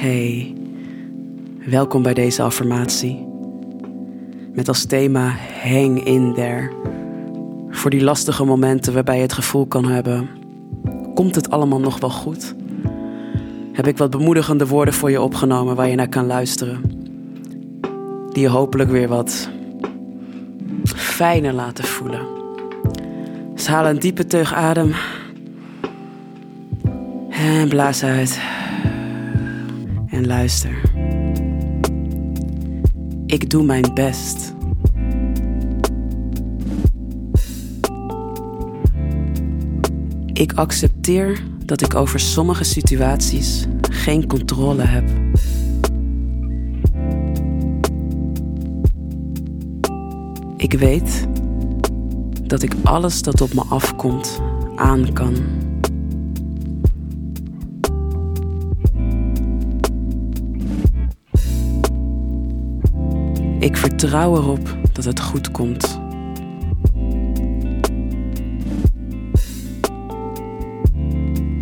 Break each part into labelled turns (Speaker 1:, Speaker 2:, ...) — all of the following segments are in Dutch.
Speaker 1: Hey, welkom bij deze affirmatie. Met als thema hang in there. Voor die lastige momenten waarbij je het gevoel kan hebben: komt het allemaal nog wel goed? Heb ik wat bemoedigende woorden voor je opgenomen waar je naar kan luisteren? Die je hopelijk weer wat fijner laten voelen. Dus haal een diepe teug adem. En blaas uit. En luister. Ik doe mijn best. Ik accepteer dat ik over sommige situaties geen controle heb. Ik weet dat ik alles dat op me afkomt aan kan. Ik vertrouw erop dat het goed komt.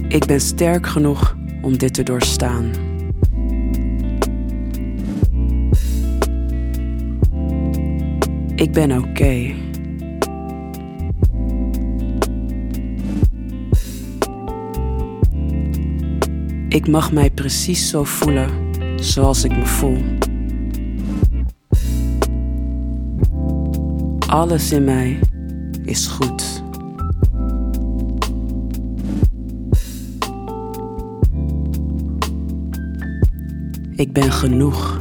Speaker 1: Ik ben sterk genoeg om dit te doorstaan. Ik ben oké. Ik mag mij precies zo voelen zoals ik me voel. Alles in mij is goed. Ik ben genoeg.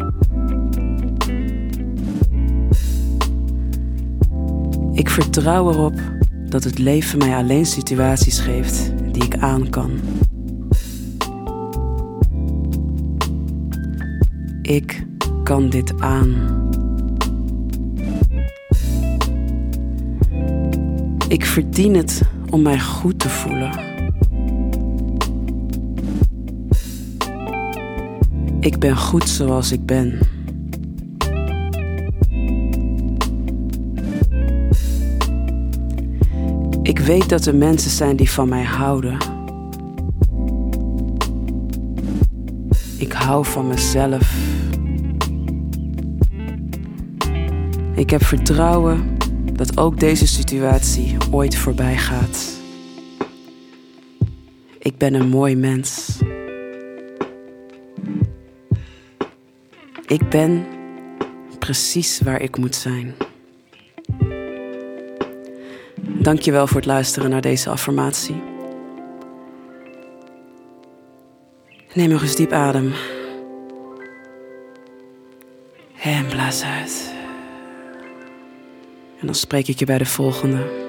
Speaker 1: Ik vertrouw erop dat het leven mij alleen situaties geeft die ik aan kan. Ik kan dit aan. Ik verdien het om mij goed te voelen. Ik ben goed zoals ik ben. Ik weet dat er mensen zijn die van mij houden. Ik hou van mezelf. Ik heb vertrouwen dat ook deze situatie ooit voorbij gaat. Ik ben een mooi mens. Ik ben precies waar ik moet zijn. Dankjewel voor het luisteren naar deze affirmatie. Neem nog eens diep adem. En blaas uit. En dan spreek ik je bij de volgende.